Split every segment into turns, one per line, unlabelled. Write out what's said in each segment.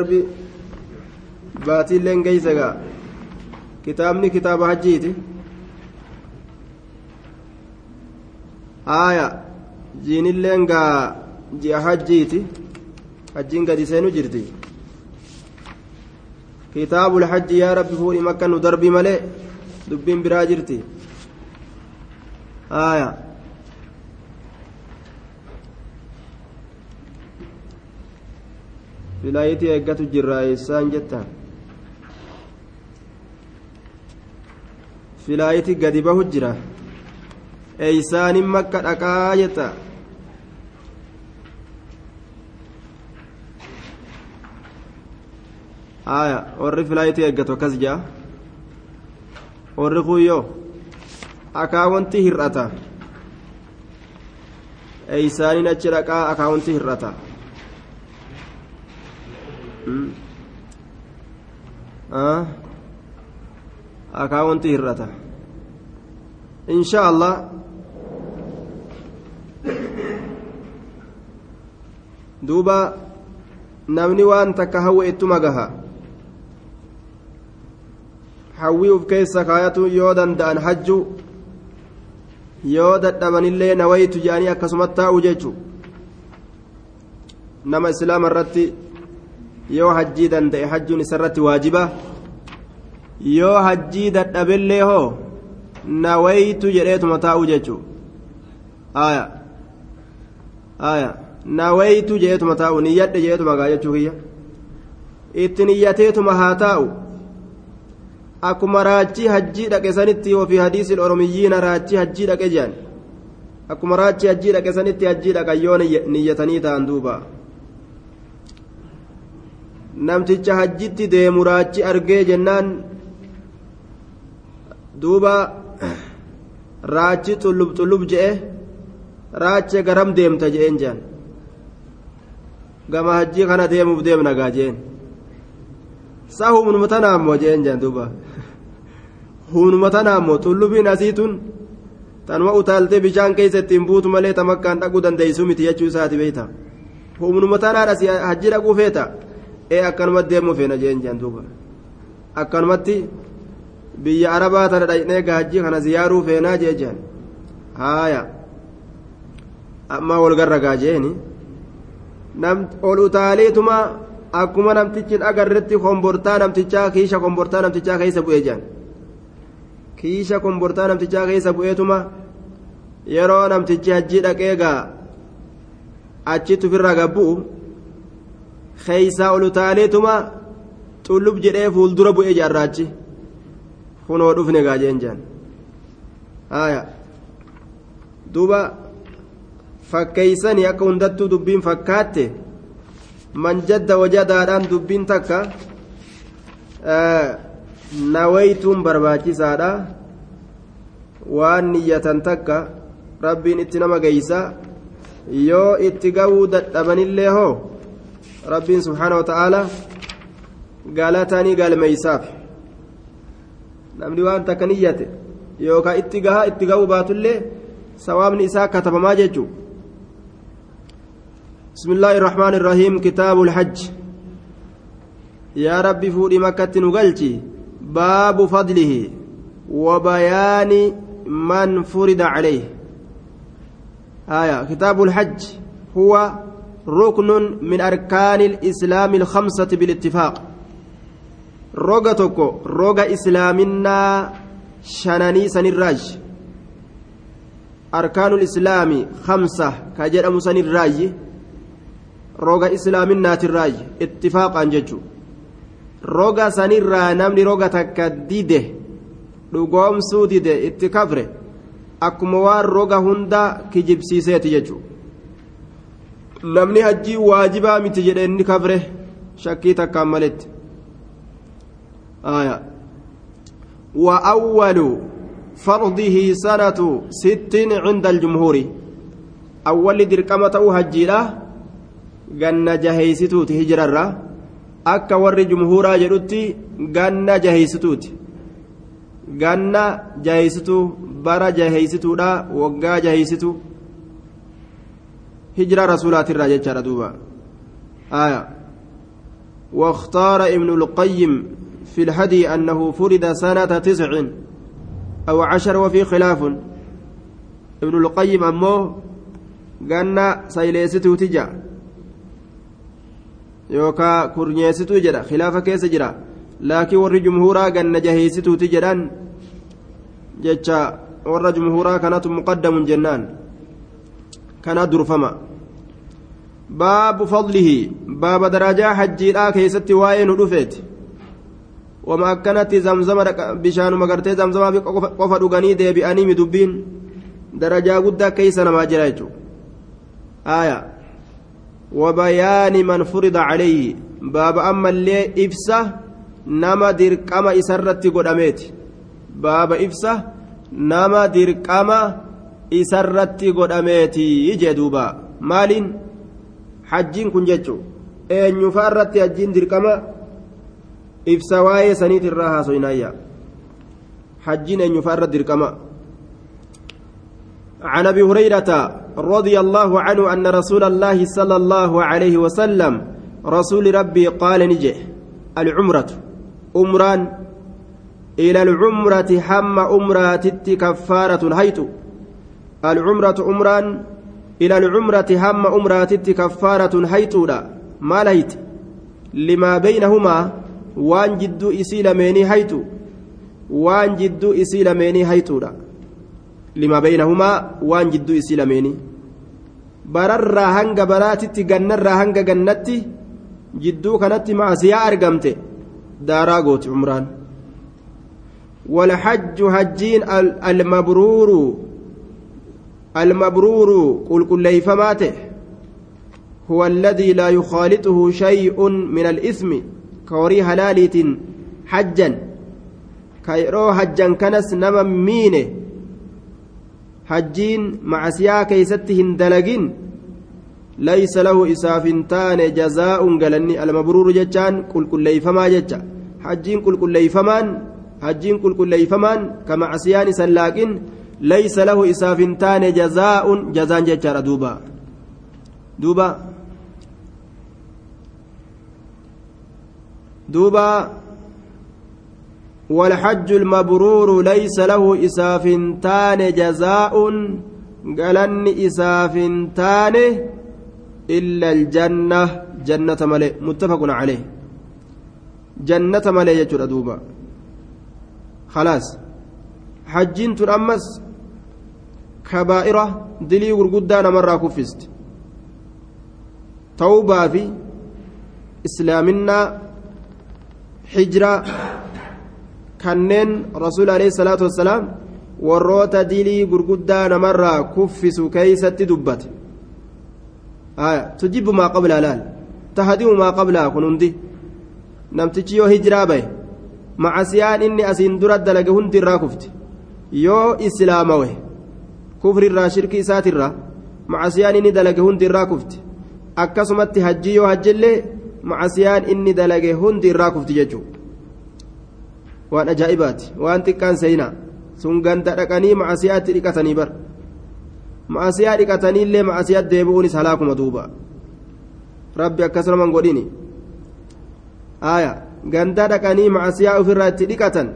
darbi baatiilleen geeysa gaa kitaabni kitaaba hajjiiti aaya jiinilleen gaa ji'a hajjiiti hajjiin gadi seenu jirti kitaabul hajji yaa rabbi fuudhi makka nu darbi malee dubbiin biraa jirti aaya filaayitii eeggatu jirra eessaan jettaan filaayitii gadi bahu jira eeysaanin makka dhaqaa jetta aya warri filaayitii eeggatu akkas jea warri kuyyoo akaawwanti hir'ata eeysaanin achi dhaqaa akaawwanti hir'ata akaawwanti hir'ata insha allah duuba namni waan takka hawwe ittuma gaha hawwii uf keessa kaayatu yoo danda'an hajju yoo dadhabanillee nawaytu jedhanii akkasumatti taa'u jechu nama islaama irratti yoo hajjii danda'e hajjuun isarratti waajiba yoo hajjii dadhabellee hoo nawaytu jedheetuma taa'u jechu aya aya nawaytu jedheetuma taa'u niyyadhe jedheetuma gaa jechuu kiyya itti niyyateetuma haa taa'u akkuma raachii hajjii dhaqe sanitti ofii hadiisil oromiyyiina raachii hajjii dhaqe jedhan akkuma raachii hajjii dhaqe sanitti hajjii dhaqan yoo niyyatanii ta'an duuba namticha hajjitti deemu raachi argee jennaan duuba raachi xullub xullub je'e raache garam deemta je'een jehan gama hajjii kana deemuuf deemna gaa jeen saa humnuma tanaa ammoo jeen jehan duuba. Humnuma tanaa ammoo xullubiin asiitun tanuma utaaltee bishaan keessa ittiin buutu malee tamakkaan dhaquu dandeeysu miti jechuu isaati beeyta. Humnuma tanaadhas hajji dhaquu feeta ee akkanumatti deemuu feena jeen jehan duuba akkanumatti biyya arabaa tana dhaqnee hajjii kana ziyaaruu feenaa jee jehan haaya amma wal garragaa jeeni ol utaaleetuma akkuma namtichi agarretti kombortaa namtichaa kiisha kombortaa namtichaa keessa bu'ee jehan kiisha kombortaa namtichaa keessa bu'eetuma yeroo namtichi hajjii dhaqee gaa achitti ofirraa gabbu'u keeysaa ol utaaleetuma xullub jedhee fuuldura bu'ee jaarraachi kunoo dhufne gaa jeen jehan haya duuba fakkeeysanii akka hundattuu dubbiin fakkaatte manjadda wajadaadhaan dubbiin takka nawaytuun barbaachisaadha waan niyyatan takka rabbiin itti nama geeysa yoo itti ga'uu dadhabanillee hoo rabbiin subhaana wa ta'aala galatanii galmeeysaaf namni waan takka niyyate yookaan itti gahaa itti ga'uu baatullee sawaabni isaa katabamaa jechuu بسم الله الرحمن الرحيم كتاب الحج يا ربي فودي مكة نقلتي باب فضله وبيان من فرض عليه آية كتاب الحج هو ركن من أركان الإسلام الخمسة بالاتفاق roga tokko roga islaaminaa shananii sanirraaji arkaanul islaami kamsa ka jedhamu sanirraaji roga islaaminaatirraaji ittifaaqaan jechu roga sanirraa namni roga takka dide dhugoomsuu dide itti kafre akkuma waan roga hunda kijibsiiseeti jechu namni hajjii waajibaa miti jedhe inni kafre shakkii takkaan maletti آية وأول فرضه سنة ست عند الجمهور أول دركمة هجيرة ganna jaheeysituuti hijirarra akka warri jumhuuraa jedhutti ganna jaheeysituuti ganna jaheeysituu bara jaheeysituudha waggaa jaheeysitu hijira rasuulaatirraa jechaadha duuba aya واختار ابن القيم في الهدي أنه فرد سنة تسع أو عشر وفي خلاف. ابن القيم أمه قلنا سيليستو تجا. يوكا كورنيستو جرا. خلاف كيس جرا. لكن ور جمهورا قلنا جهيستو تجران. جتشا. ور جمهورا كانت مقدم جنان. كانت درفما باب فضله باب درجة حجي لا كيست واين رفت وما كانت زمزم بشان مغرتي زمزم قف دغني ديبئني مدبين. درجة قد كيس نما جرايتو آية. وبيان من فرض عليه. باب أما اللي إفسه نما درقما إسرت قداميت باب إفسه نما درقما إسرت قداميت يجي دوبا مالين حجين كن جتشو eenyu fa'a irratti hajjiin dirqama? Ibsa waa'ee saniit irraa haasoynaayya hajjiin eenyu fa'a irratti dirqama. عن ابي هريره رضي الله عنه ان رسول الله صلى الله عليه وسلم رسول ربي قال نجي العمره امران إلى العمره حم امرات كفاره هيت العمره امران إلى العمره هم امرات كفاره هيتودا maal hayti limaa baynahumaa waan jidduu isii lameenii haytu waan jidduu isii lameenii haytuudha limaa baynahumaa waan jidduu isii lameenii bararraa hanga baraatitti gannarraa hanga gannatti jidduu kanatti maasiyaa argamte daaraa gooti cumraan والحج هجين المبرور المبرور قل قل ليفماته هو الذي لا يخالطه شيء من الإثم كوري هلاليت حجا. كيرو حجا كنس نما مينه حجين مع سيا كيستهن دلقين. ليس له إسافنتان جزاء قالني المبرور جتان كل كل ليفما جتا حجين كل كل ليفمان حجين كل كل ليفمان كمع ليس له إسافنتان جزاء جزان جتا دوبا. دوبا. دوبا. والحج المبرور ليس له إسافنتان جزاء قالن إسافنتان إلا الجنة جنة ملئ متفق عليه. جنة ملئ يجر دوبا. خلاص. حجين تنأمس كبائرة دلي ورقدان مرة كفست توبة في إسلامنا rasuul alayhi salaatu wassalaam warroota dilii gurguddaa namarraa kuffisu keeysatti dubbate tujibu maa qabla laal tahadimu maa qablaa kun hundi namtichi yoo hijraa baye macasiyaan inni asiin dura dalage hundi irraa kufte yoo islaamawe kufrirraa shirki isaatirraa macasiyaan inni dalage hundi irraa kufte akkasumatti hajjii yoo hajjillee macasiyaan inni dalage hundi irraa kufti jechuudha waan ajaa'ibaati waan xiqqaan seenaa sun ganda dhaqanii macasiyaatti dhiqatanii bar macasiyaa dhiqataniillee macasiyaa deebi'uunis halaakuma duuba rabbi akkasuma godhini aaya ganda dhaqanii macasiyaa ofirraa itti dhiqatan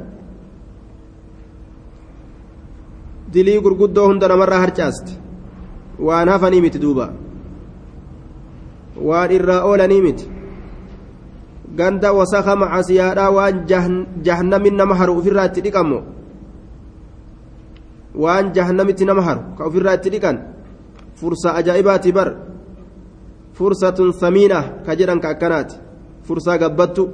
dilii gurguddoo hunda namarraa harcaaste waan hafanii miti duuba waan irraa oolanii miti ganda wasaka macasiyaadhaa waan jahannamin nama haru ofirraa itti dhiqamu waan jahannamitti nama haru ka ofirraa itti dhiqan fursa ajaa'ibaati bar fursatun samiina ka jedhan ka akkanaati fursaa gabbattu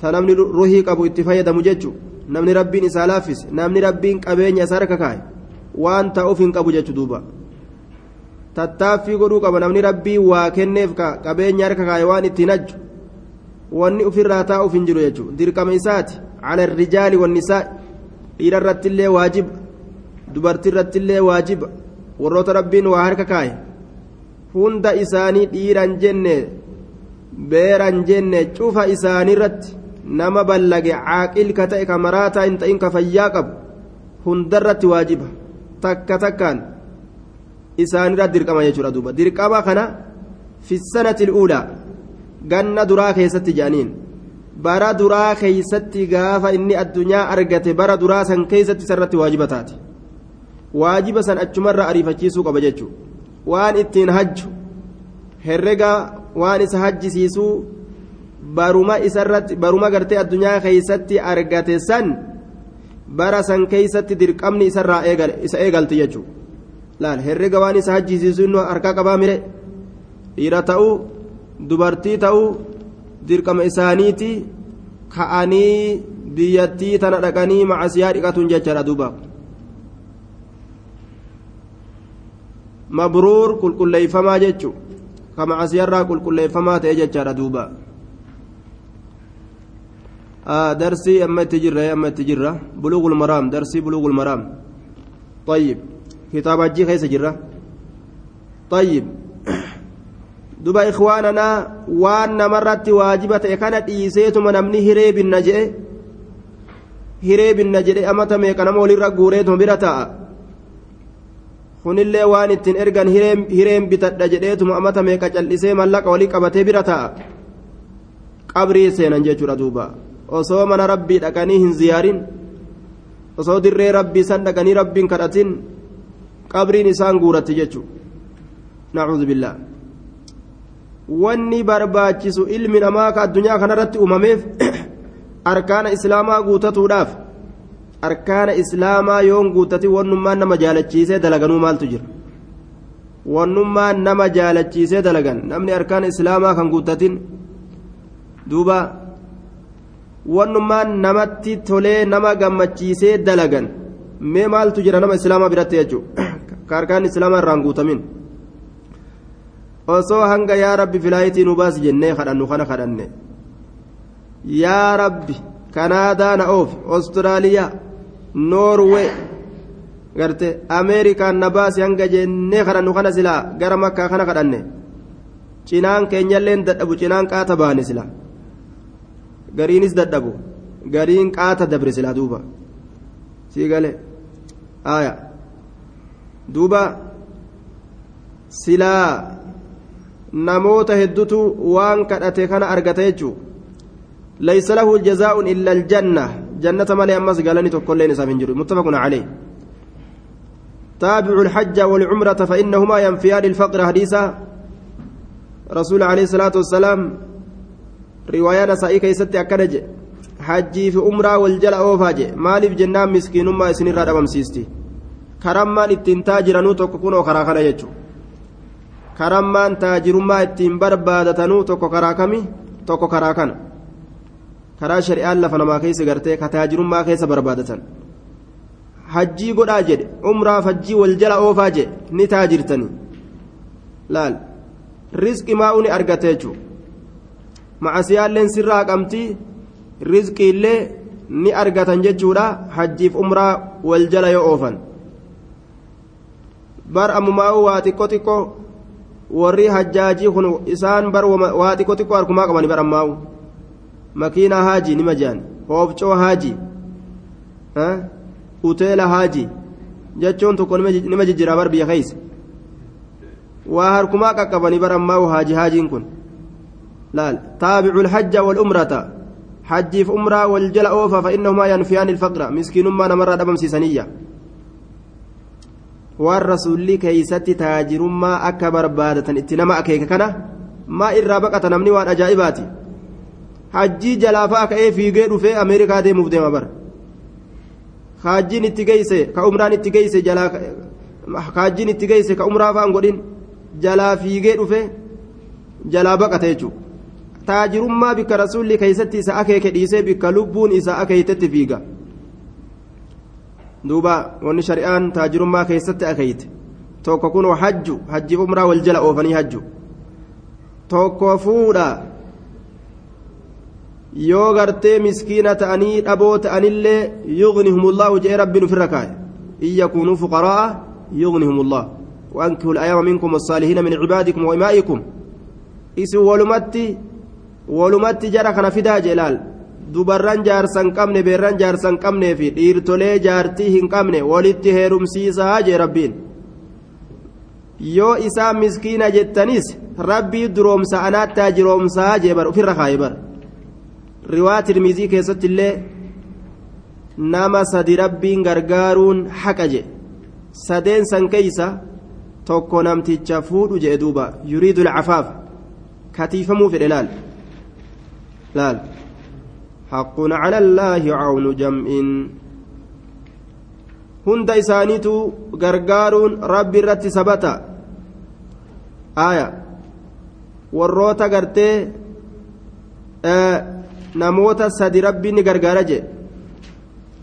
ta namni ruhii qabu itti fayyadamu jechu namni rabbiin isaa laaffise namni rabbiin qabeenya isaa harka kaa'e waan ta'uuf hin qabu jechu duuba. Tattaaffii godhuu qaba namni rabbii waa kenneef qabeenya harka kaa'e waan ittiin hajju wanni ofirraa taa'uuf hin jiru jechuudha. Dirqama isaati cala rijaali wannisaa dhiira irrattillee waajiba dubartii irrattillee waajiba warroota rabbiin waa harka kaa'e hunda isaanii dhiiran jenne beeran jenne cufa isaanii irratti nama ballage caaqil ka ta'e ka maraataa hin ta'in ka fayyaa qabu hundarratti waajiba takka takkaan isaanirratti dirqama jechuudha duuba dirqama kana fi sanati uulaa ganna duraa keessatti jedhaniin bara duraa keeysatti gaafa inni addunyaa argate bara duraa san keeysatti isarratti waajiba taate waajiba san achumarra ariifachiisuu qaba jechuu waan ittiin hajju herrega waan isa hajjisiisuu baruma isarratti baruma gartee addunyaa keeysatti argate san bara san keeysatti dirqamni isarraa isa eegalti jechuu laal herrega waan isa hajjisiisuu inni harkaa qabaa mire dhiira ta'uu dubartii ta'uu dirqama isaaniiti ka'anii biyyattii tana dhaqanii macasiyaa dhiqatuun jechaadha duuba mabruur qulqulleeyfamaa jechu ka macasiyarraa qulqulleeyfamaa ta'e jechaadha duuba itti jirra amma itti jirra buluugul maraam darsii buluugul maraam طيب كتاب الجي خيس جرة طيب namarratti waajiba ta'e kana dhiiseetuma namni hiree binna jedhe hiree binna jedhe amata meeqa nama walirra guureetuma bira ta'a kunillee waan ittiin ergan hireen bitadha jedheetuma amata meeqa cal'isee mallaqa walii qabatee bira ta'a qabrii seenan jechuudha duuba osoo mana rabbii dhaqanii hin ziyaarin osoo dirree rabbii san dhaqanii rabbiin kadhatin qabriin isaan guuratti jechuudha nacuudhu billaa wanni barbaachisu ilmi namaa ka addunyaa kanarratti uumameef arkaana islaamaa guutatuudhaaf arkaana islaamaa yoon guutati wannummaan nama jaalachiisee dalaganuu maaltu jira wannummaan nama jaalachiisee dalagan namni arkaana islaamaa kan guutatin duuba wannummaan namatti tolee nama gammachiisee dalagan. Mee maaltu jira nama islaamaa biratti jechuudha ka arkaan islaamaa irraan guutamin. osoo hanga yaa rabbi filaayitii nu baasi jennee kadhannu kana kadhanne. Yaa rabbi kanaadaa na oof ostiraaliyaa noorwee garte ameerikaan na hanga jennee kadhannu kana silaa gara makkaa kana kadhanne. Cinaan keenyalleen dadhabu cinaan qaata baane silaa gariinis dadhabu gariin qaata dabre silaa duuba sii galee aya duuba silaa namoota hedduutu waan kadhate kana argata jechuun laysa lahu jazaa'un illa aljanna jannata malee ammas galanii tokkolleen isaaf hin jiru muttafaqun calee تابعوا الحج والعمرة فإنهما ينفيان الفقر حديثا رسول عليه الصلاة والسلام رواية نسائي كيست أكدج حجي في عمرة والجل أوفاج مالي في جنان مسكين ما يسنر هذا ممسيستي كرمان التنتاج رنو تكون وكراخنا يجو karammaan taajirummaa ittiin barbaadatanuu tokko karaa kami tokko karaa kana karaa shari'aan lafa namaa keessa gartee ka taajirummaa keessa barbaadatan hajjii godhaa jedhe umraaf hajjii wal jala oofaa jedhe ni taajirtanii laal rizqi maa'uu ni argate jechuudha macasiyaalleen sirraa haqamtii rizqiillee ni argatan jechuudha. Hajjiif umraa wal jala yoo oofan. Bar ammumaa'uu waa xiqqoo xiqqoo warri hajjaajii kun isaan bar waa xiqqoo xiqqoo harkumaa qabani bar ammaa'u makiinaa haajii nima jehan hoofcoo haajii uteela haajii jechuun tokko nima jijjiraa bar biyya keeysa waa harkumaa qaqqabanii bar ammaa'u haajii haajiin kun laal taabicu lhajja walumrata hajjiif umraa wal jala oofa fa innahumaa yanfiyaan ilfaqra miskiinummaa namarraa dhabamsiisaniyya waan rasuulli keeysatti taajirummaa akka barbaadatan itti nama akeeka kana maa irraa baqata namni waan ajaa'ibaati hajjii jalaafaa ka'ee fiigee dhufee ameerikaa deemuuf deema bara haajjiin itti geeyse ka umraan itti geeyse jalaa haajjiin itti geeyse ka umraa fa'an godhin jalaa fiigee dhufe jalaa baqata jechuudha taajirummaa bikka rasuulli keeysatti isa akeeke dhiisee bikka lubbuun isa akeeytetti fiiga. duuba wanni shari'aan taajirummaa keessatti akeeyte tokko kun hajju hajjiif umraa wal jala oofanii hajju tokko fuudha yoo gartee miskiina ta'anii dhaboo ta'anillee yugnihumullahu jee rabbiin ofirra kaa'e in yakuunuu fuqaraa'a yugnihumullah وأنكحوا الأيام منكم والصالحين من عبادكم وإمائكم إسوا ولمتي ولمتي جرى كان فدا جلال dubarran jaarsan qabne beerran jaarsan qabnee fi dhiirtolee jaartii hin qabne walitti heerumsiisaa jee rabbiin yoo isaa miskiina jettanis rabbii duroomsa anaattaa jiroomsaa jee bar ofirra kaayee bar riwaa tirmizii keessatti illee nama sadi rabbiin gargaaruun haqa je sadeen san keeysa tokko namticha fuudhu jee duuba yuriidu alcafaaf katiifamuu fedhe laal jam'in hunda isaaniitu gargaaruun rabbi irratti sabata aya warroota gartee namoota sadi rabbiin ni gargaara jee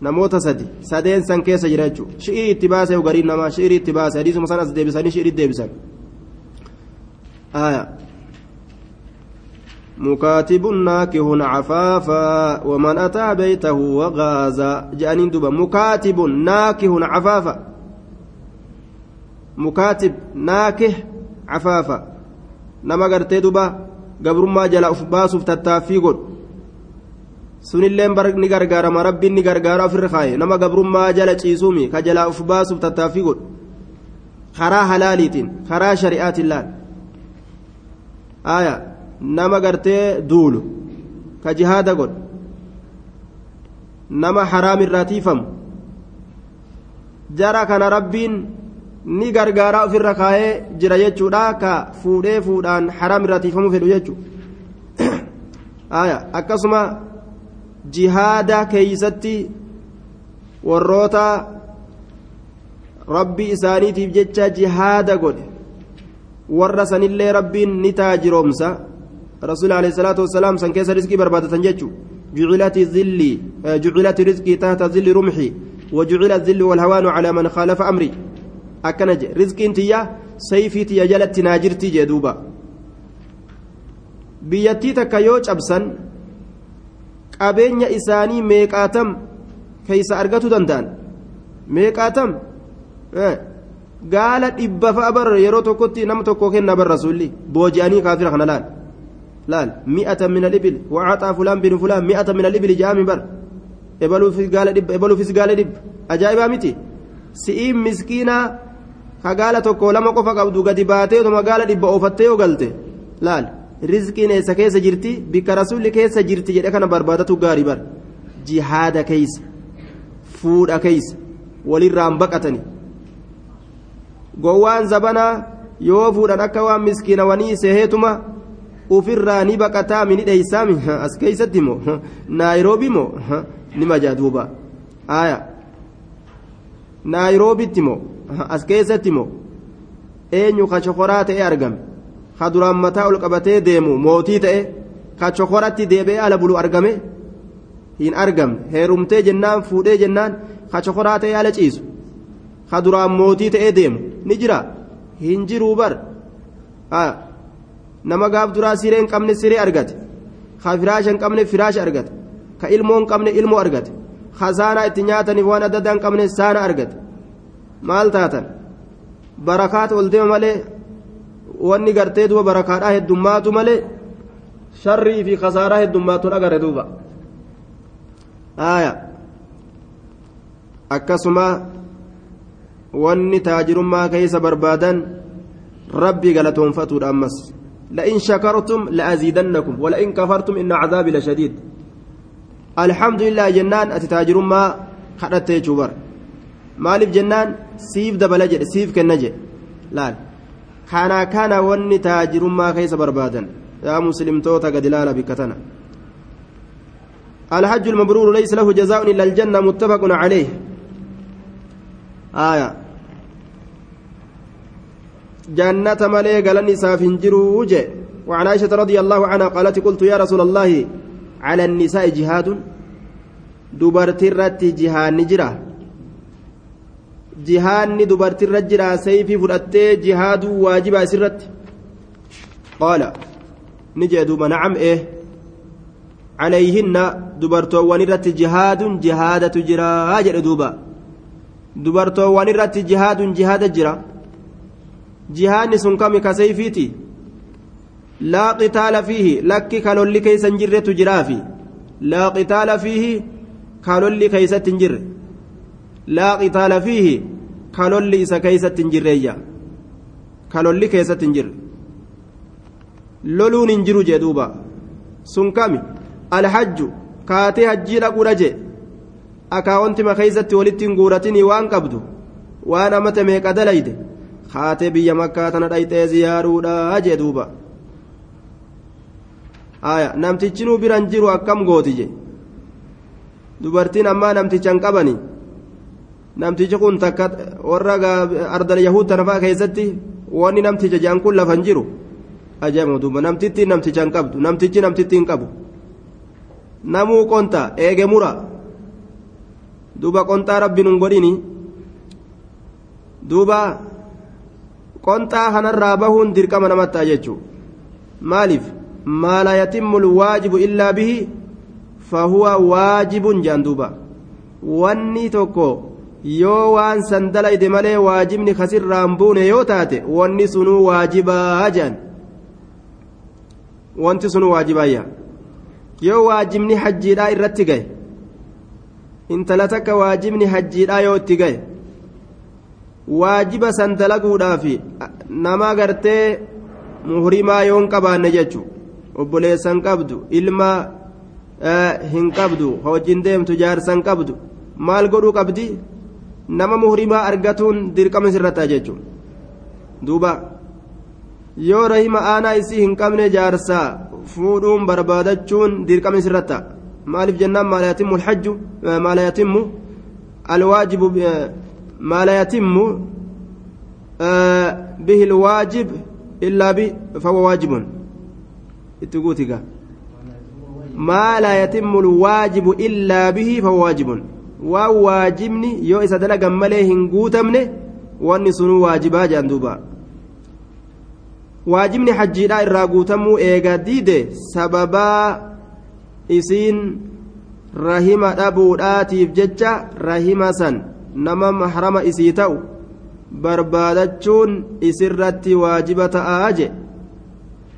namoota sadi sadeen san keessa jira jechuudha shi'irii itti baasee gariin namaa shi'irii itti baasee hadiisuma san as deebisanii shi'irii deebisan aya مكاتب ناكه عفافا ومن أتى بيته وغازا جانين دوبا مكاتب ناكه عفافا مكاتب ناكه عفافا نما قرتي دوبا قبر ما جلا sunilleen ni gargaarama rabbiin ni gargaara ofirra kaaye nama gabrummaa jala ciisuumi ka jalaa uf baasuuf tattaaffii godhu karaa halaaliitiin karaa shari'aatiin laal aya nama gartee duulu ka jihaada godhu nama haraam irraa tiifamu jara kana rabbiin ni gargaaraa ofirra kaayee jira jechuudha ka fuudhee fuudhaan haraam irraa tiifamuu fedhu jechuudha akkasuma jihaada keeysatti warroota rabbi isaaniitiif jecha jihaada godhe warra sanillee rabbiin ni taajiroomsa rasuul alayhi salaatu wassalaam san keessa rizqii barbaadatan jechu جعلت ذلي جعلت رزقي تحت ذل رمحي وجعل الذل والهوان على من خالف أمري أكنج رزقي انتيا سيفي تيا جلت ناجرتي جدوبا بيتي تكيوج أبسن qabeenya isaanii meeqaatam keeysa argatu danda'an meeqaatam gaala dhibba fa'a bar yeroo tokkotti nama tokko kenna bar rasuulli booji'anii kaafira kana laal laal mi'ata min alibil wacaxaa fulaan bin fulaan mi'ata min alibil jaami bar ebaluufis gaala dhibba ebaluufis gaala dhibba ajaa'ibaa miti si'iin miskiinaa ka gaala tokko lama qofa qabdu gadi baatee otuma gaala dhibba oofattee yoo galte laal rizqiin eessa keessa jirti bikka rasuulli keessa jirti jedhe kana barbaadatu gaarii bar jihaada keeysa fuudha keeysa walirraan baqatani gowwaan zabanaa yoo fuudhan akka waan miskiinawanii ufirraa ni baqataa mini dheeysaami as keeysatti moo naayiroobi moo ni majaa duuba aya naayiroobitti moo as keessatti moo eenyu ka shokoraa ta'e argame ka duraan mataa ol qabatee deemu mootii ta'e ka chokoratti deebi'ee ala bulu argame hin argamne heerumtee jennaan fuudhee jennaan ka chokoraa ta'e ala ciisu ka duraan mootii ta'ee deemu ni jira hin jiruu bar nama gaaf duraa siree hin qabne siree argate ka firaasha hin qabne firaasha argate ka ilmoo hin qabne ilmoo argate ka saanaa itti nyaataniif waan adda addaa hin qabne saana argate maal taatan barakaata ol deema malee wanni gartee duuba barakaadhaa heddummaatu malee sharrii fi kasaaraa heddummaatuun agarre duuba aya akkasuma wanni taajirummaa keeysa barbaadan rabbii galatoonfatuudha ammas لئن شكرتم لأزيدنكم ولئن كفرتم إن عذابي لشديد. الحمد لله جنان أتتاجر ما خدت جبر مالف جنان سيف دبل جد سيف كنجي لا كان كان وني تاجر ما كيس بربادا يا مسلم توتا قد لا بكتنا الحج المبرور ليس له جزاء إلا الجنة متفق عليه. آية. جنة ملي قالني سافن جروج وعن عائشة رضي الله عنها قالت قلت يا رسول الله على النساء جهاد؟ دبرت الرت جهاد نجرة جهاد دبرت الرجرة سيفي فرأت جهاد واجب سرت قال نجي دوب نعم إيه. عليهن دبرتوان الرت جهاد جهادة جرا أجر دوبا. دبرتوان الرت جهاد جهاد جرا. Jihaanni sun kami ka sayfiiti laa qitaala fiihi lakki kalolli keeysa hin jirretu jiraafi laa qitaala fiihi kalolli keeysatti hin jirre laa qitaala fiihi kalolli isa keeysatti hin jirreeyya kalolli keessatti hin jirre loluun hin jiru jee duuba sun kami alhajju kaatee hajjii dhaquudha jee akaawwantima keessatti walitti hin guuratinii waan qabdu waan amata meeqa dalayde kaatee biyya makkaa tana dhayxee ziyaaruudha jee duuba aya namtichinuu biran jiru akkam gooti je dubartiin ammaa namtichan qabani namtichi kun takka warra ardal yahud tanafaa keessatti wanni namticha jean kun lafan jiru ajaa'iba duuba namtittiin namtichan qabdu namtichi namtittiin qabu namuu qonta eege mura duuba qonxaa rabbi nun godhini duuba qonxaa kanarraa bahuun dirqama namattaa jechuu maaliif maa laa yatimmu lwaajibu illaa bihi fahuwa waajibun jaan duuba wanni tokko yoo waan san dalayde malee waajibni kasirraan buune yoo taate wanni sunuu waajibaa jaan wanti sunuu waajibaayya yoo waajibni hajjiidhaa irratti gahe intala takka waajibni hajjiidhaa yoo itti gahe waajiba san dalaguudhaaf nama gartee muhrimaa yoon qabaanne jechu obboleessan qabdu ilma hin qabdu hojiin deemtu jaarsan qabdu maal godhuu qabdi? Nama muhrimaa argatuun dirqama sirrataa jechuun duuba yoo rahima aanaa isii hin qabne jaarsaa fuudhuun barbaadachuun dirqama sirrataa maaliif jennaan maala yatimmu alhajju ما لا يتم به الواجب إلا به فهو واجب اتقوتك ما لا يتم الواجب إلا به فهو واجب وواجبني يو إذا دلق مليه هنقوتمني واني سنو واجبا جاندوبا waajibni hajjiidhaa irraa guutamuu eega diide sababaa isiin rahima dhabuudhaatiif jecha rahima san nama mahrama isii ta'u barbaadachuun isirratti waajiba ta'aa je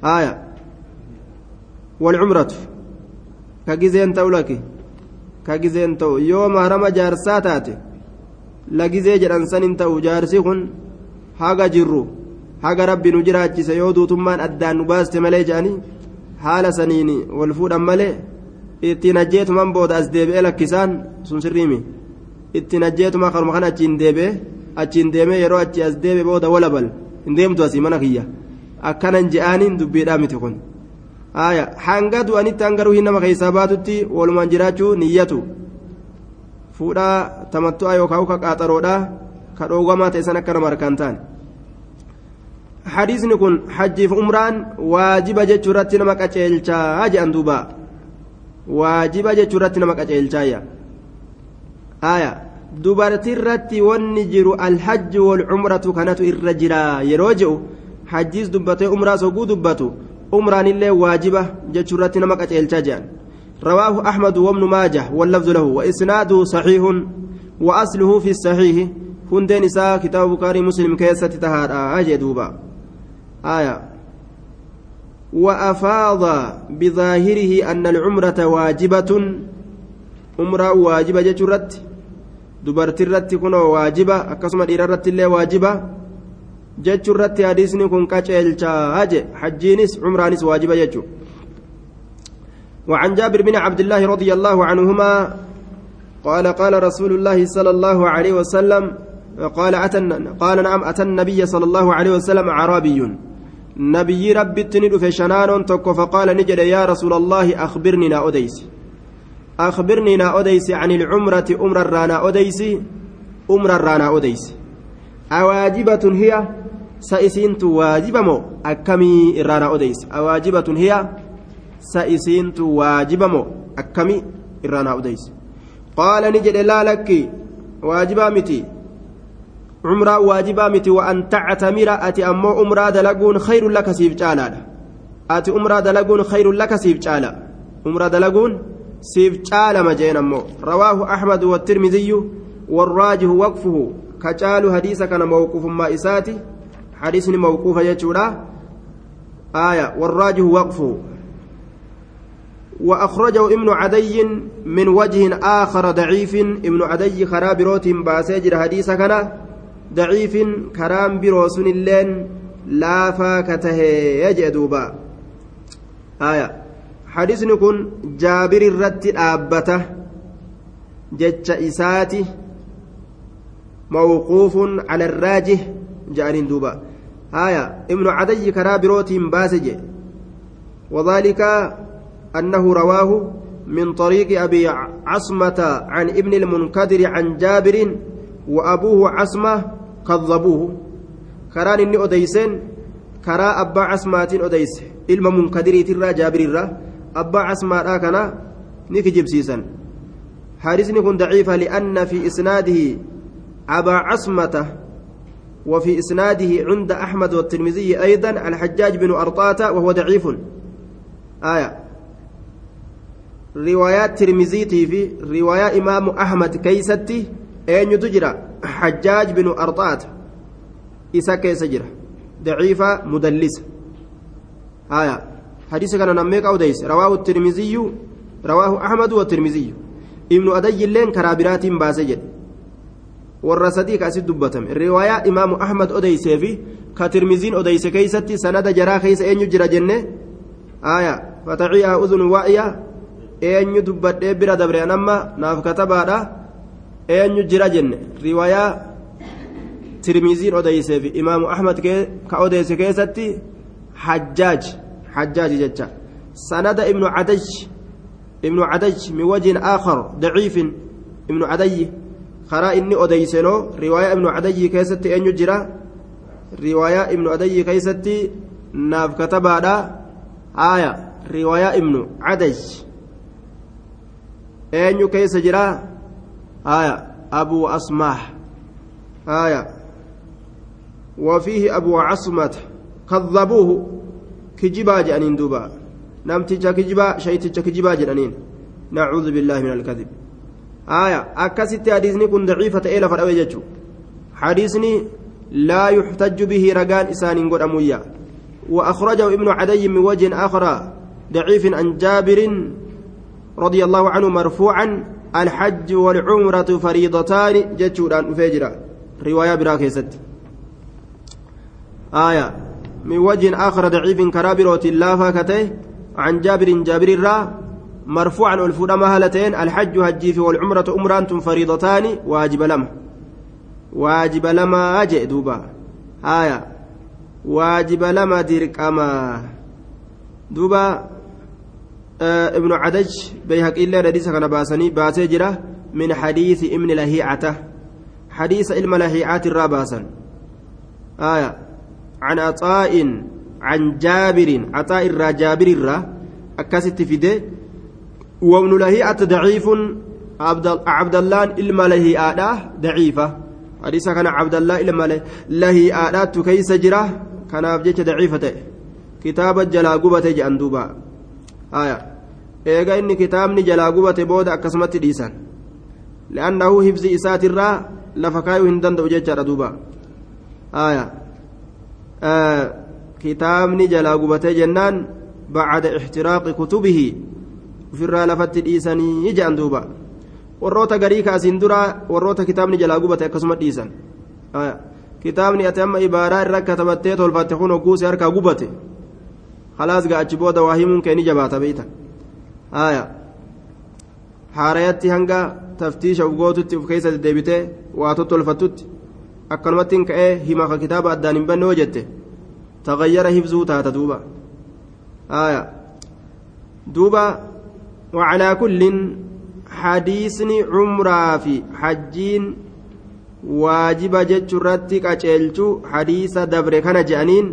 haya walcumratu ka gizeen ta'u laki ka gizeen ta'u. Yoo mahrama jaarsaa taate lagizee jedhan san hin ta'u. Jaarsi kun haga jirru haga rabbi nu jiraachise yoo duutummaan addaan nu baaste malee jedhanii haala saniin wal fuudhan malee ittiin ajjeetuman booda as deebi'ee lakkisaan sun sirriimi ittiin ajjeetuma karuma kana achiin deebi'ee achiin deemee yeroo achi as deebi'e booda walabal hin deemtu asii mana kiyya akkanan je'aaniin dubbiidhaa miti kun haya hanga du'anitti hanga ruhiin nama keessaa baatutti walumaan jiraachuu niyyatu fuudhaa tamattu'a yookaan ka qaaxaroodhaa ka dhoogamaa ta'e san akka nama harkaan ta'an. hadiisni kun hajjiif umraan waajiba jechuu irratti nama qaceelchaa jedhan duuba waajiba jechuu irratti nama qaceelchaayya haya dubartii irratti wanni jiru alhajji wal cumratu kanatu irra jira yeroo je'u hajjiis dubbatee umraa soguu dubbatu umraan illee waajiba jechuu irratti nama qaceelchaa jedhan رواه أحمد وابن ماجه واللفظ له وإسناده صحيح وأصله في الصحيح هندين إساء كتاب بكاري مسلم كيسة تهار آجي دوبا آية وأفاض بظاهره أن العمرة واجبة عمرة واجبة جترت دبرت الرت كن واجبة أكسم الرت اللي واجبة جترت حديثني كن كاتشيل حجينس عمرانس واجبة جتو وعن جابر بن عبد الله رضي الله عنهما قال قال رسول الله صلى الله عليه وسلم قال أتى قال نعم أتى النبي صلى الله عليه وسلم أعرابي. نبي ربي تند في شنان تك فقال نجد يا رسول الله أخبرني نا أديس. أخبرني نا أديس عن العمرة أمر الرانا أديس أمر الرانا أديس أواجبة هي سئسنت واجبة مو أكمي الرانا أديس أواجبة هي سئسنت واجبة مو أكمي الرانا أديس قال نجد لا لك واجبة متي. عمرة واجبة متي وأن تعتمر أتي أمو عمرة دلقون خير لك سيف جالا أتي عمرة دلقون خير لك سيف جالا عمرة دلقون سيف جالا مجين أمو. رواه أحمد والترمذي والراجه وقفه. كجال حديث كان موقوف ما إساتي. حديث موقوف يجورا آية والراجه وقفه. وأخرجه ابن عدي من وجه آخر ضعيف. ابن عدي خراب روت باسجر حديث كان ضعيف. كرام بروسن اللين. لا فاكته يجدوبا aya kun jaabir irratti dhaabbata jecha isaati mawquufun cala arraajih ja'aniin duuba aya ibnu cadayyi karaa birootiin baase je وذلك أنه رواه من طريق أبي عصمة عن ابن المنكدر عن جابر وأبوه عصمة كذبوه كران إني أديسين كرا أبا عصمات أديس إلما منكدر ترى جابر الرا أبا عصمة كان نكجب سيسا حارسني كن ضعيفة لأن في إسناده أبا عصمة وفي إسناده عند أحمد والترمذي أيضا الحجاج بن أرطاة وهو ضعيف آية riwaayaa tirmiziitii fi riwaayaa imaamu ahmad keeysatti eenyutu jira xajjaaj binu arxaata isa keessa jira daciifa mudallisa rawaahu tirmiziyyu rawaahu ahmadu wa tirmiziyyu ibnu adayyilleen karaa biraatiin baase jedhe warra sadii ka asit dubbatame riwaayaa imaamu ahmad odeysee fi ka tirmiziin odeyse keeysatti sanada jaraa keeysa eenyu jira jenne aya fataciihaa udun waa'iyaa eenyu dubbadhee bira dabre anamma naaf katabaadha eenyu jira jenne riwaayaa tirmiziin odeyseef imaamu ahmad ka odeyse keessatti hajjaaj hajjaaj jecha sanada ibnu cadaj ibnu cadaj min wajhin aakhar daciifin ibnu cadayyi karaa inni odeysenoo riwaayaa ibnu cadayyi keessatti eenyu jira riwaayaa ibnu cadayyi keessatti naaf katabaadha aaya riwaayaa ibnu cadaj eenyu keessa jira haya abuu asmaah haya وفيه أبو عصمة كذبوه كجبا جانين دوبا نمتج كجبا شيتج كجبا جانين نعوذ بالله من الكذب آية أكست حديثني كن ضعيفة إلى فرأوي حديثني لا يحتج به رجال إسان قد أمويا وأخرجه ابن عدي من وجه آخر ضعيف عن جابر رضي الله عنه مرفوعا الحج والعمرة فريضتان جتشوران فجرا رواية براكيست آية من وجه آخر ضعيف كرابروت الله كته عن جابر جابر الرا مرفوعا والفود مهلتين الحج هجي والعمرة أمران فريضتان واجب لما. واجب لما أجئ دوبا. آية. واجب لما ديرك أما دوبا ابن عدج بيهق إلا رديس كان باسني باسي من حديث ابن لهيعته. حديث علم لهيعات الراباسا آية. عن عطاء عن جابر عطاء الرا جابر الرا أكست فيده وابن لهيعة ضعيف عبد الله علم لهيعة ضعيفة. حديث كان عبد الله علم لهيعة كيس جرا كان أبجيت ضعيفة. كتاب الجلاقبة جندوبا آية. eega inni kitaabni jalaa gubate booda akkasumatti dhiisan li'annahu hibzi isaatirraa lafa kaayuu hin danda'u jechaadha duuba aya kitaabni jalaa gubatee jennaan bacda ixtiraaqi kutubihi ufirraa lafatti dhiisanii je'an duuba warroota garii kaasiin duraa warroota kitaabni jalaa gubate akkasuma dhiisan kitaabni ati amma ibaaraa irra katabattee tolfatte kun hogguuse harkaa gubate waa himuun kee ni jabaata beeytan haya haarayatti hanga taftiisha ugootutti uf keessa deddeebitee waa tottolfattutti akkanumatti hin ka'ee hima ka kitaaba addaan hin banne hoo jette tagayyara hibzuu taata duuba haya duuba وعلى كل حديثني عمرة في حجين واجب جتش رتك أجلتو حديث دبر كان جانين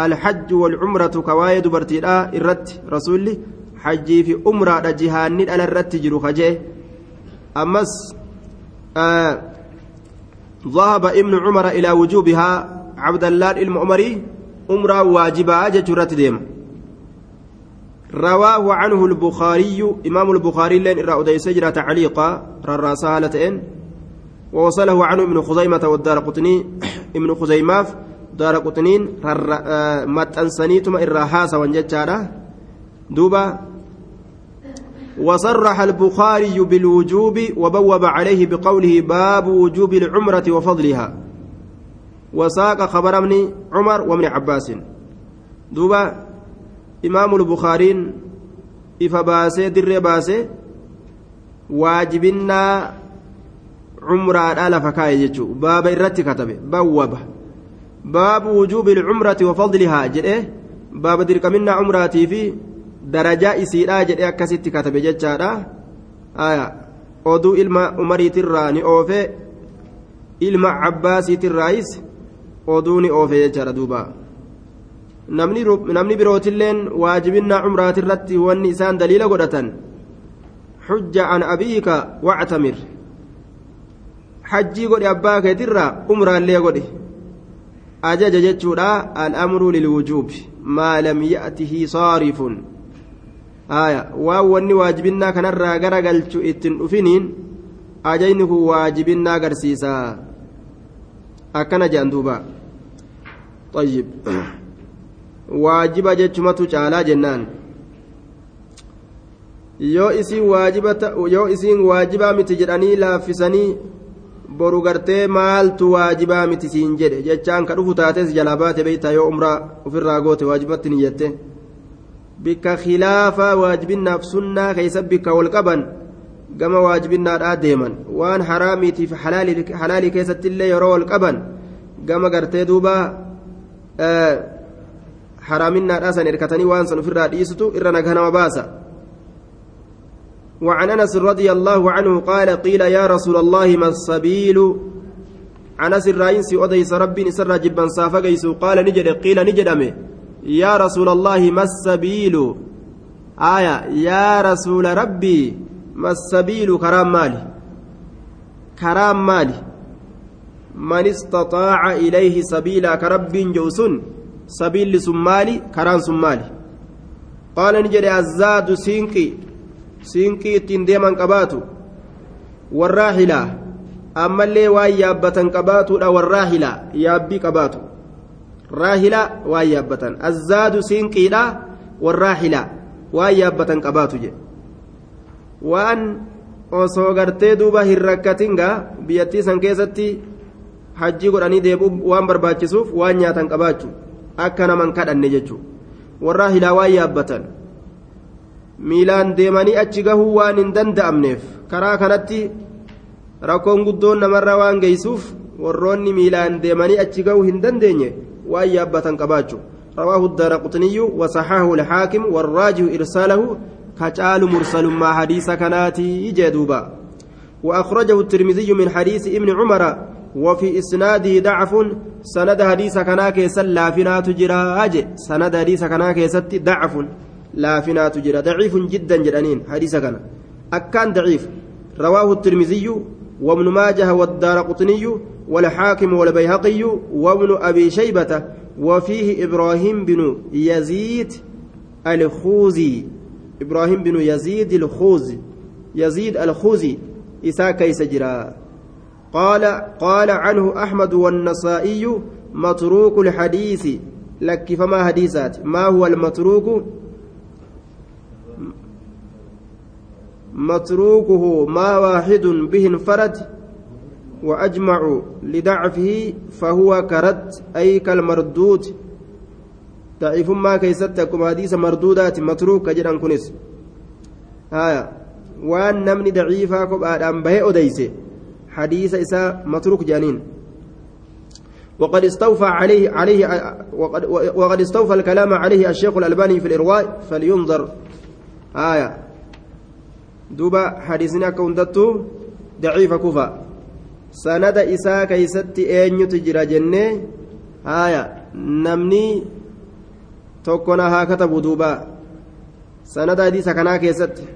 الحج والعمرة كوايد برتيرا الرت رسولي hajjii fi umraadha jihaanni dhala irratti jiru kajee ammas ذهب ابن عمر إلى وجوبها عبد الله المؤمري أمرا واجبا جترت ديم. رواه عنه البخاري إمام البخاري لين إرى أدي سجرة تعليقا رراسها لتئن ووصله عنه ابن خزيمة والدار قطني ابن خزيمة دار قطنين متأنسنيتم إرى حاسا وانجتشارا دوبا وصرح البخاري بالوجوب وبوب عليه بقوله باب وجوب العمرة وفضلها وساق خبر ابن عمر وابن عباس دوبا bukaariin ifa baasee dirree baasee waajibinnaa cumraadhaa lafa kaa'e jechuun baaba irratti katabe bawwaba baabu wujuubi ilcumrati wa fadlihaa jedhee baaba dirqaminnaa cumraatii fi darajaa isiidhaa jedhee akkasitti katabe jechaadha oduu ilma umariitirraa ni oofee ilma cabbaasiitirraayis oduu ni oofee jechaadha duuba namni birootilleen waajibinnaa cumraatirratti wanni isaan daliila godhatan xujja an abiika wactamir hajjii godhe abbaa keetirraa umraallee godhe ajaja jechuudha al'amru lilwujuubi maa lam ya'tihi saarifun waan wanni waajibinnaa kanarraa gara galchu ittin dhufiniin ajayni kun waajibinnaa agarsiisa akkana jedhan duuba طيب waajiba jechumatu caalaa jennaan yoo isiin waajiba yoo isiin waajibaa miti jedhanii laaffisanii boru gartee maaltu waajibaa miti siin jedhe jechaan ka dhufu taates jalaa baate beeytaa yoo umraa ofirraa goote waajibatti ni jette bikka khilaafa waajibinnaaf sunnaa keeysa bikka wal qaban gama waajibinnaadhaa deeman waan haraamiitiif halaalii keessatti illee yeroo wal qaban gama gartee duuba haraaminnaadhaa san erkatanii waan san ofirraa dhiistutu irra naganama baasa وعن انس رضي الله عنه قال قيل يا رسول الله ما السبيل انس الراينسي اوديس ربي سر جبا صافا قال نجد قيل نجد يا رسول الله ما السبيل؟ آية يا رسول ربي ما السبيل؟ كرام مالي. كرام مالي. من استطاع إليه سبيلا كرب جوسن. سبيل سمالي كرام سمالي. قال نجد الزاد سينكي. siinqii ittiin deeman qabaatu warraahilaa ammallee waan yaabbatan qabaatuudha warraahilaa yaabbii qabaatu raahilaa waan yaabbatan azzaadu siinqiidha warraahilaa waan yaabbatan qabaatu jedhe waan osoo gartee duuba hin rakkatingaa biyyattii san keessatti hajjii godhanii deebi'u waan barbaachisuuf waan nyaatan qabaachuu akka naman kadhanne jechuudha warraahilaa waan yaabbatan. miilaan deemanii achi gahuu waan hin danda'amneef karaa kanatti rakkoon guddoon namarra waan geessuuf warroonni miilaan deemanii achi gahuu hin dandeenye waan yaabbatan qabaachuu رواه الدارقطني وصححه الحاكم والراجح إرساله كجال مرسل مع حديث كناتي جدوبا وأخرجه الترمذي من حديث ابن عمر وفي إسناده ضعف. سند حديث كناك سلا فينا تجرى سند حديث كناك ست ضعف. laafinaatu jira daciifun jiddan jedhaniin hadiisa kana akkaan daciif رواه الترمذي وابن ماجه والدار قطني والحاكم والبيهقي وابن أبي شيبة وفيه إبراهيم بن يزيد الخوزي. إبراهيم بن يزيد الخوزي. يزيد الخوزي. إسا كيس جرا. قال قال عنه أحمد والنسائي متروك الحديث. لك فما حديثات؟ ما هو المتروك؟ متروكه ما واحد به انفرد؟ وأجمع لضعفه فهو كرد أي كالمردود. ضعيف ما كيستكم حديث مردودات متروك جدا كنس. آية. وأن نمني ضعيفا كبآدم به أديسة. حديث إساء متروك جانين. وقد استوفى عليه عليه وقد, وقد استوفى الكلام عليه الشيخ الألباني في الإرواء فلينظر. آية. hadiisni akka hundattuu daciifa kufa sanada isaa keeysatti eenyutu jira jennee haya namni tokkona haa katabu duuba sanada hadiisa kanaa keessatti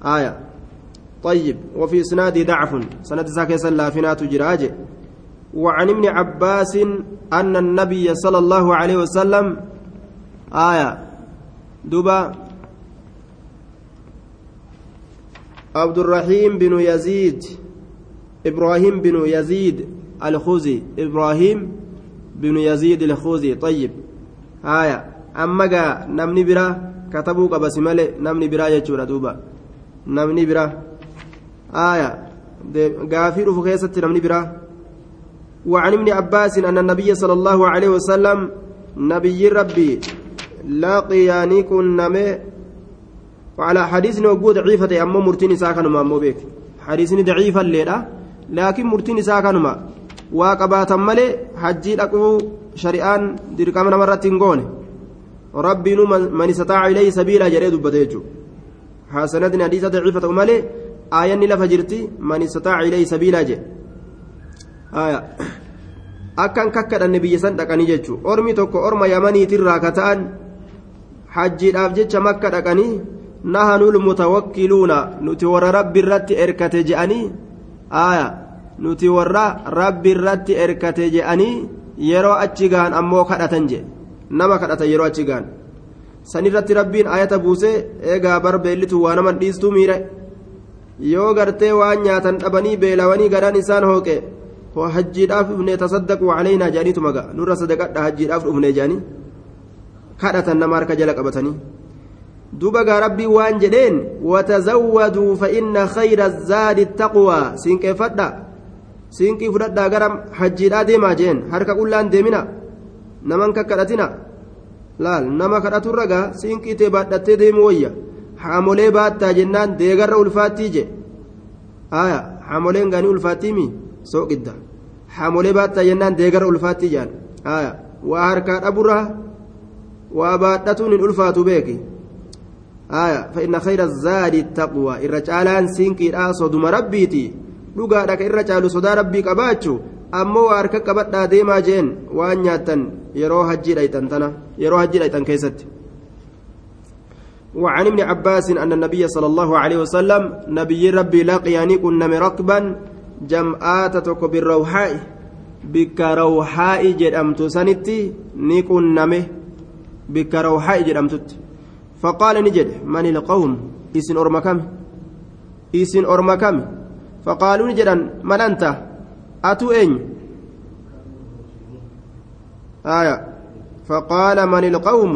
haya طيب وفي إسناده ضعف سند ساكيس اللافنات جراج وعن ابن عباس أن النبي صلى الله عليه وسلم آية دبا عبد الرحيم بن يزيد إبراهيم بن يزيد الخوزي إبراهيم بن يزيد الخوزي طيب. هايا أما جاء نمني برا كتبوا قبس ملء نمني برا يجور دوبا. نمني برا. آية. غافر فكيسة نمني برا. وعن ابن عباس أن النبي صلى الله عليه وسلم نبي ربي laqiyaanii qunname وعلى حديث نوجو ضعيفة أما مرتين ساكن ما بيك. حديث ضعيفة laakiin murtiin isaa kanuma waa qabaatan malee hajjii dhaquu shari'aan dirqama namarratti hin goone. Rabbiinu manisataa istataaca ilayhi sabiila jedhee dubbate jechuudha. Haasanadni hadiisa daciifa ta'u malee aayanni lafa jirti manisataa istataaca ilayhi sabiila jedhe. Akkan kakkadhanne biyya san dhaqanii jechuudha. Ormi tokko orma yamaniitirraa ka ta'an hajjiidhaaf jecha makka dhaqanii nahanul mutawakkiluuna nuti warra rabbi irratti erkate je'anii aayaa nuti warra rabbi irratti erkate je'anii yeroo achi gahan ammoo kadhatan je. Nama kadhatan yeroo achi gahan sanirratti rabbiin ayata buusee eegaa barbeellitu waa naman dhiistuu miire yoo gartee waan nyaatan dhabanii beelawanii gadhaan isaan hooqe hajjiidhaaf dhufne tasaddaquu calaynaa jedhaniitu maga nurra sadaqadha hajjiidhaaf dhufne jedhanii? Kadhatan nama harka jala qabatanii duba gaa rabbii waan jedheen watazawwaduu fa inna khayra zaadi taqwaa siinqeeffadha siinqii fudhadhaa gara hajjiidhaa deemaa jeen harka qullaan deemina naman kakkadhatina laal nama kadhaturra gaa siinqii tee baadhattee deemu wayya haamolee baattaa jennaan deegarra ulfaattii je aya haamoleen gaanii ulfaattiimi sooqidda haamolee baattaa jennaan deegarra ulfaattii jaan aya waa harkaa dhaburra waa baadhatuun hin ulfaatu beeki aya fa inna khayra zaadi taqwa irra caalaan siinqiidhaa soduma rabbiiti dhugaadha ka irra caalu sodaa rabbii qabaachuu ammoo waa harka qabadhaa deemaa jeen waan nyaattan yeroo hajjii dhayxan tana yeroo hajjii dhayxan keessatti وعن ابن عباس أن النبي صلى الله عليه وسلم نبي ربي لقياني كنا مركبا جمعات بالروحاء بك روحاء جدمت سنتي نكون نمه بك روحاء جدمت فقال نجد من القوم؟ إسن أرمكم إسن أرمكم فقالوا نجدا من أنت؟ أتو أين آية. فقال من القوم؟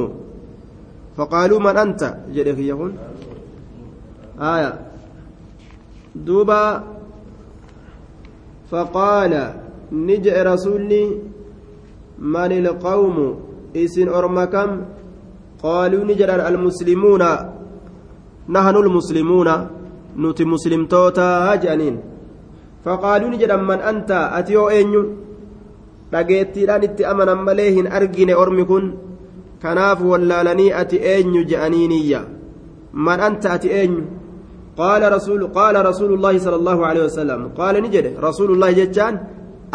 فقالوا من أنت؟ يقول آية. دوبا. فقال نجأ رسولي من القوم؟ إسن أرمكم قالوا نجرا المسلمون نحن المسلمون نتي مسلم توتا جانين. فقالوا نجرا من أتيو أينيو dhageettiidhaan itti amanan malee hin argine ormi kun kanaaf wallaalanii ati eenyu je'aniiniyya man anta ati eenyu قال رسول قال رسول الله صلى الله عليه وسلم. قال نجد رسول الله جتان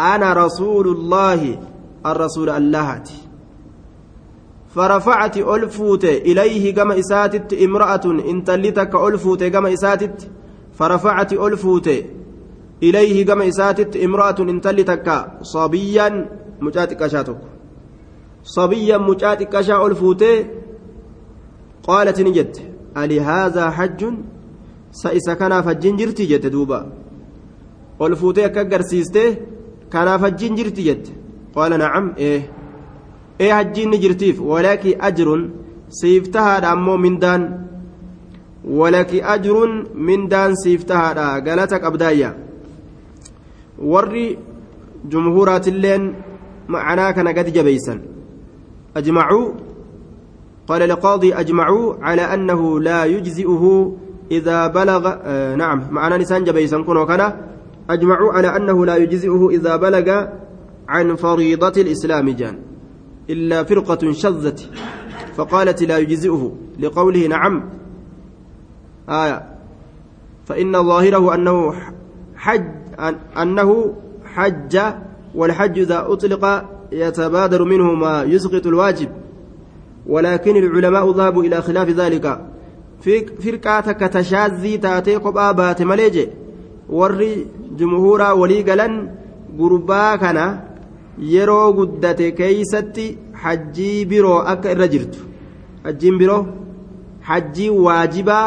أنا رسول الله الرسول اللهتي فرفعت ألفوت إليه كما إساتت امرأة إن تلتك ألفوت كما إساتت فرفعت ألفوت إليه كما إساتت امرأة إن تلتك صبيا مجاتك شاتك صبيا مجاتك شاء ألفوت قالت نجد ألي هذا حج؟ سئس كان فجين جرتي جت دوبا. ألفوت كجرسيسته كان فجين جرتي قال نعم إيه. Ee hajjiin ni jirtiif. Walaki ajrun siif tahaadha ammoo mindaan. Walaki ajrun mindaan siif tahaadha galata qabdaayya. Warri jumhuuraatilleen معناه كان قد جبيسا أجمعوا قال القاضي أجمعوا على أنه لا يجزئه إذا بلغ آه نعم معنى نسان جبيسا كن وكان أجمعوا على أنه لا يجزئه إذا بلغ عن فريضة الإسلام جان إلا فرقة شذت فقالت لا يجزئه لقوله نعم. آية. فإن ظاهره أنه حج أنه حج والحج إذا أطلق يتبادر منه ما يسقط الواجب. ولكن العلماء ذهبوا إلى خلاف ذلك. فرقة كتشاذي تاتي قبا بات مليجي. وري جمهورا ولي قلن كان yeroo guddate keeysatti hajjii biroo akka irra jirtu. Hajjiin biroo hajjii waajibaa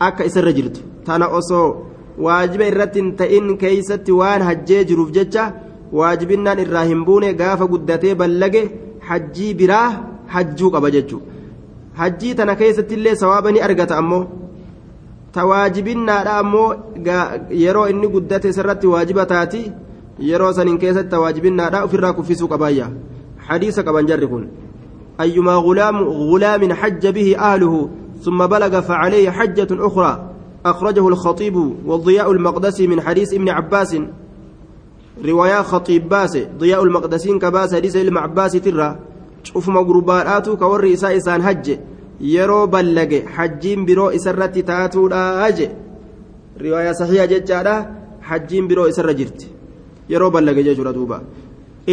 akka isa irra jirtu. Tana osoo waajiba irratti hin ta'in keeysatti waan hajjee jiruuf jecha waajibinnaan irraa hin buune gaafa guddatee ballage hajjii biraa hajjuu qaba jechuu. Hajjii tana keessatti illee sawaaba ni argata ammoo. Ta waajibinnaadha ammoo yeroo inni guddate isarratti waajiba taati yeroo saniin keessatti tawaajibinnaadha ofirraa kuffisuu qabaayya hadiisa qaban jarri kun غلام غلام حج به أهله ثم بلغ فعليه حجة أخرى أخرجه الخطيب والضياء المقدسي من حديث ابن عباس رواية خطيب باس ضياء المقدسين كباس حديث ابن عباس ترى شوف مغربات كور إساء إسان حج yeroo ballage hajjiin biroo isarratti taatuudha je riwaayaa saxiiha jechaadha hajjiin biroo isarra jirti yeroo ballage jechuudha duuba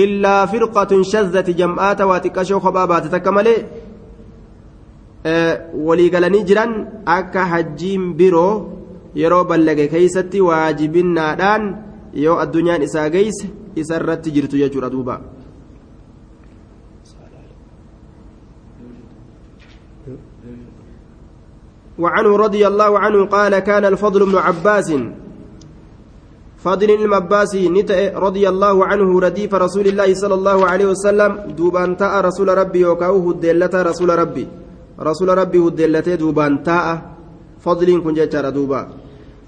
illaa firqatun shazzati jam'aata waa xiqqashoo kophaa baate takka malee walii galanii jiran akka hajjiin biroo yeroo ballage keeysatti waajibinnaadhaan yoo addunyaan isaa geeyse isarratti jirtu jechuudha duuba وعنه رضي الله عنه قال كان الفضل بن عباس فضل المباسي نتأ رضي الله عنه رديف رسول الله صلى الله عليه وسلم دوبان تاء رسول ربي وكأوه الدلة رسول ربي. رسول ربي الدلة دوبان تاء. فضل كن جتر دوبا.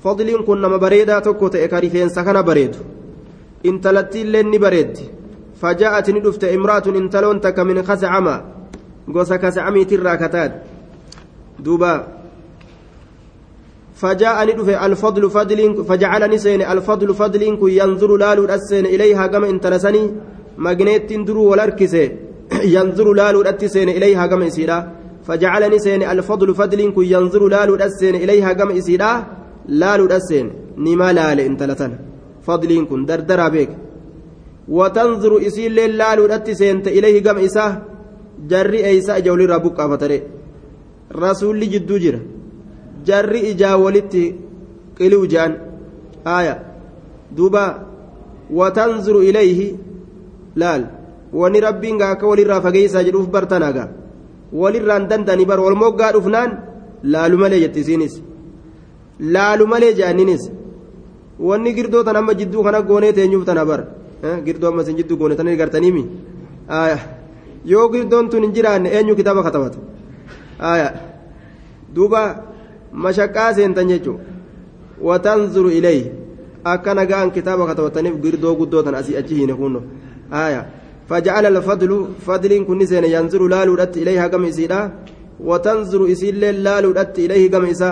فضل كن نما بريدا تكو تأكاريفين سكن بريد انتلتي لني بريد. فجاءت ندفت امرأة انتلون تك من خزعما قوس كسعمي تراكتات دوبا. فجاءني دفع الفضل فضل فجعلني سين الفضل فضل كن ينظر لالو السين إليها كما انتلسني مغنيت درو والاركسه ينظر لالو السين إليها كما إسيرا. فجعلني سين الفضل فضل كن ينظر لالو السين إليها كما إسيرا. لالو السين نما لال انتلسن فضل كن دردر بك وتنظر إسيل لالو السين إليه كما إساه جري أيسا جولي ربك فتري رسول جدو جره jarri ijaa walitti qiliu jaan aya duuba watanzuru ilayhi laal wani rabbiin gaa akka walirraa fageeysaa jedhuuf bartanaga walirraan dandani bar wal moggaa dhufnaan laalu malee jetti isiinis laalu malee jaanninis wanni girdoo tan amma jidduu kana goonee teenyuuf tana bar girdoo amma isin jidduu goone tan gartaniimi yoo girdoon tun hin jiraanne eenyu kitaaba katabata duuba mashaqqaa seentan jechuun watanzuru ilayhi akka nagaan kitaaba katabataniif girdoo guddoo tan asii achi hiine kunno الفضل فضل كن سين ينظر لالو دت إليها كم إسيدا وتنظر إسيل لالو دت إليه كم إسا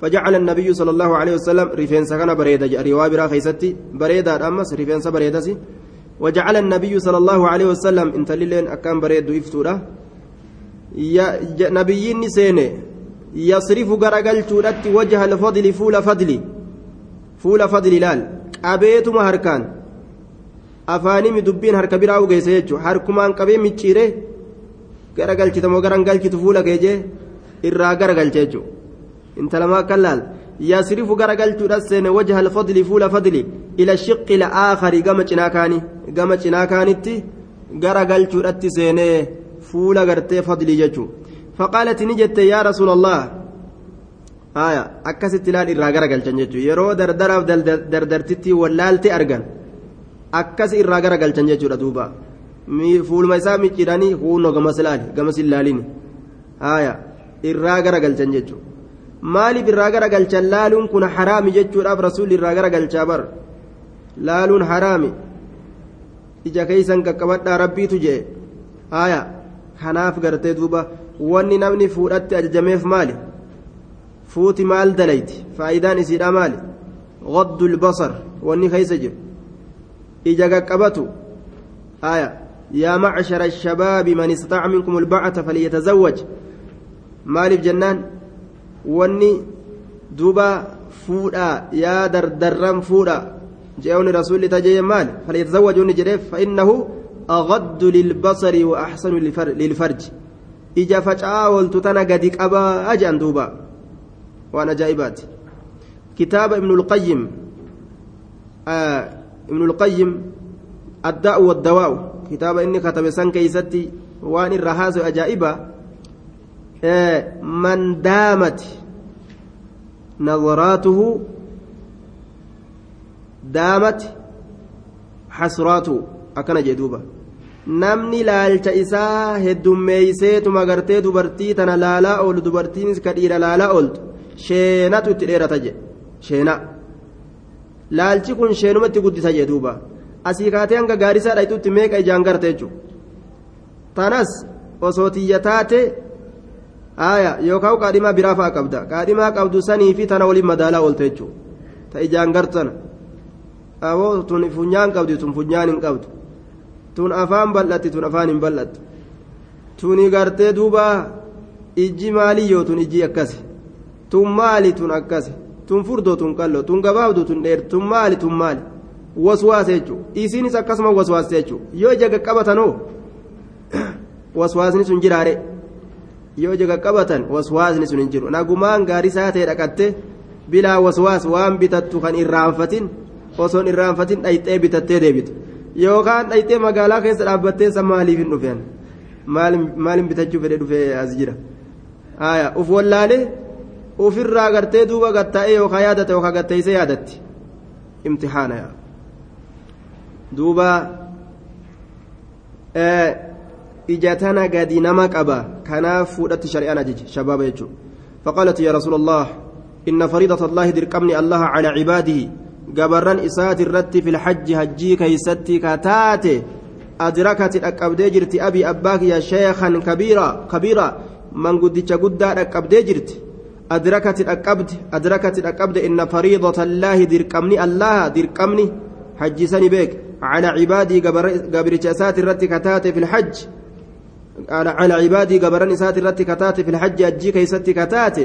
فجعل النبي صلى الله عليه وسلم رفين سكن بريدة رواية برا خيستي بريدة أمس رفين سبريدة وجعل النبي صلى الله عليه وسلم انت لين أكام بريد إفتورة نبيين سينه yasrifu garagalchuudhatti wajha alfadli fuula fadli fuula fadli laal qabeetuma harkaan afaanimi dubbiin harka biraa ugeesse jechuun harkumaan qabee micciire garagalchitamoo garan galchitu fuula keejee irraa garagalche jechuun intalamaa kan laal yasrifu garagalchuudhat seene wajha alfadli fuula fadli ila shiqqi la'aakari gama cinaa kaanii gama cinaa kaanitti garagalchuudhatti seenee fuula gartee fadli jechuun. فقالت نجت يا رسول الله آية أكست لال إراغر قلتن جتو يرو دردراف دردرتتي واللالتي أرغن أكس إراغر قلتن جتو ردوبا فول ما يسامي جيراني هو نو غمس لال غمس اللالين آية إراغر قلتن جتو maaliif irraa gara galchan laaluun kun haraami jechuudhaaf rasuulli irraa gara galchaa bar laaluun haraami ija keeysan qaqqabadhaa rabbiitu jee aya kanaaf gartee duuba wanni namni fuudhatti ajajameef maali? Fuuti maal dalayti? Faayidaan isiidha maali? غض البصر واني خيس جر إجا قبته آية يا معشر الشباب من استطاع منكم البعث فليتزوج مالف جنان واني دوبا فودا يا دردرم فودا جاءوني رسول تجي مال فليتزوج ونجريف فإنه أغض للبصر وأحسن للفرج ija faca'aa oltu tana gadi qabaa ajaan duuba waan ajaa'ibaati kitaaba ibnulqayyim ibnulqayyim addaa'u waddawaa'u kitaaba inni katabe san keeysatti waan irra haasawu ajaa'iba man daamati daamati xasraatuhu akkana jee duuba namni laalcha isaa heddummeeyseetuma gartee dubartii tana laalaa oolu dubartiinis ka dhiira laalaa ooltu sheenatu itti dheerata jedhe. Sheena. Laalchi kun sheenumatti guddisa jedhe duuba. Asii kaatee hanga gaarisaa dhayxutti meeqa ijaan garte jechuudha tanas osoo tiyya taate aya yookaan qaadhimaa biraa fa'a qabda. Qaadhimaa qabdu sanii fi tana waliin madaalaa oolte jechuudha ta ijaan gartana. Aboo tun funyaan qabdi tun funyaan hin qabdu tun afaan bal'atti tun afaan hin bal'attu. Tuni gartee duuba ijji maalii yoo tun ijji akkasi? Tun maali tun akkasi? Tun furdoo tun qalloo tun gabaabdu tun dheertu? Tun maali tun maali? Waswaasa jechuudha isiinis akkasuma waswaasa jechuudha yoo ija qaqqabatanoo? Waswaasni sun jiraare yoo ija qaqqabatan waswaasni sun hin jiru. Nagumaan gaarii isaa ta'e dhaqatte bilaa waswaas waan bitattu kan irraanfatin osoon irraanfatin dhayxee bitattee deebitu yookaan dhayxee magaalaa keessa dhaabbattee san maaliif hin dhufeen maalin bitachuu fedhe dhufee as jira uf wallaalee ofirraa gartee duuba gatta'ee yookaan yaadate yookaan gatteessee yaadatti imtixaana duuba ija tana gadi nama qaba kanaaf fuudhatti shari'aan ajaje shabaaba jechuudha faqaalat yaa rasuula allah inna fariidata allahi dirqamni allaha calaa cibaadihi gabarran isaati irratti fi lxajji hajjii keeysatti kataate adrakati dhaqqabdee jirti abii abbaa kiyya sheekan kabiira manguddicha guddaa dhaqqabdee jirti أدركت الأقبد أدركت الأقبد إن فريضة الله درقمني الله درقمني حجسني بك على عبادي قبر جسات الرت كتات في الحج على عبادي قبرن سات الرت كتات في الحج أجي كيست كتات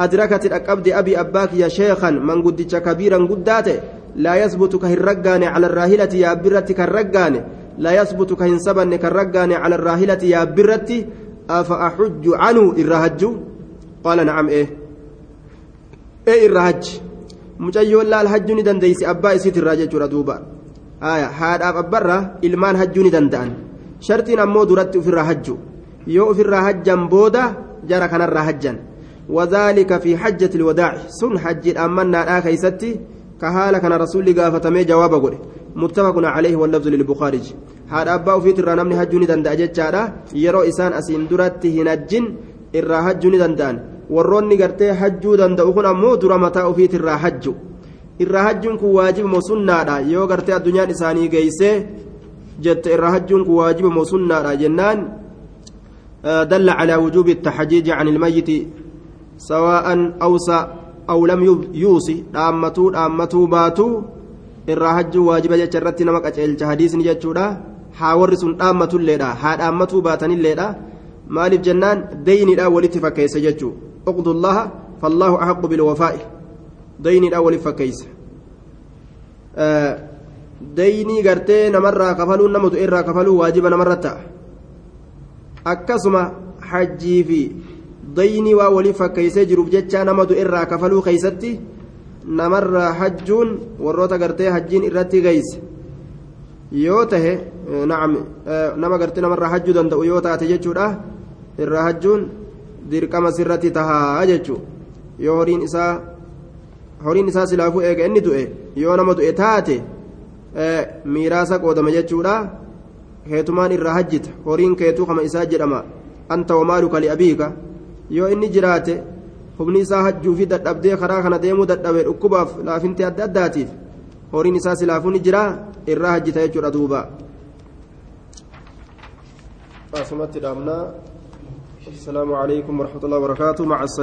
أدركت الأقبد أبي أباك يا شيخا. من قدتش كبيرا قدات لا يثبت كهرقان على الراهلة يا برتك الرقان لا يثبت كهنسبن كالرقان على الراهلة يا برتي أفأحج عنه الرهج؟ قال نعم إيه. إيه الرهج؟ laal hajjuu ni dandeeysi abbaa isiit irraa jechuudha duuba haadhaaf abbarra ilmaan hajjuu ni danda'an shartiin ammoo duratti ofirraa hajju yoo ofirraa hajjan booda jara kanarraa hajjan وذلك في حجة الوداع سن حج الأمنا لا كيستي كهالة كان رسول قافتمي جواب قول متفق عليه واللفظ للبخاري هذا أبا في ترى نمني حجوني دندا جتشارا يرو إسان أسين درت هنجن إرا حجوني دندان warroonni gartee hajjuu danda'u kun ammoo dura mataa ofiit irraa hajju irraa hajjuun kun waajiba sunnaadha yoo gartee addunyaan isaanii geeysee hajjuun kun waajiba sunnaadha jennaan دل على وجوب التحجيج عن الميت سواء أوصى أو لم يوصي دامتو دامتو باتو waajiba jecha irratti nama qaceelcha hadiisni jechuudha haa warri sun dhaammatulleedha haa dhaammatuu baatanilleedha maaliif jennaan deyniidha walitti fakkeessa jechuu اقض الله فالله أحق بالوفاء ديني الأول فكيس آه ديني قرتي نمرة كفلوا نمت إرى كفلوا واجب نمرة أكسما حجي في ديني وولي فكيس جروب جتشا نمت إرى كفلوا خيستي نمرة حجون وروتا قرتي حجين إرتي غيس يوته نعم آه نما قرتي نمرة حجو دندو يوتا تججودا إرى حجون dirqama sirratti tahaa jechuun yoo horiin isaa silaafuu eega inni du'e yoo nama du'e taate miiraasa qoodama jechuudha keetumaan irraa hajjita horiin keetuu kama isaa jedhama anta wamaaluka liabiika yoo inni jiraate humni isaa hajjuu fi dadhabdee karaa kana deemuu dadhabe dhukkubaaf laafintii adda addaatiif horiin isaa silaafuu ni jira irraa hajjita jechuudha duuba. asumatti dhaabnaa السلام عليكم ورحمة الله وبركاته مع السلامة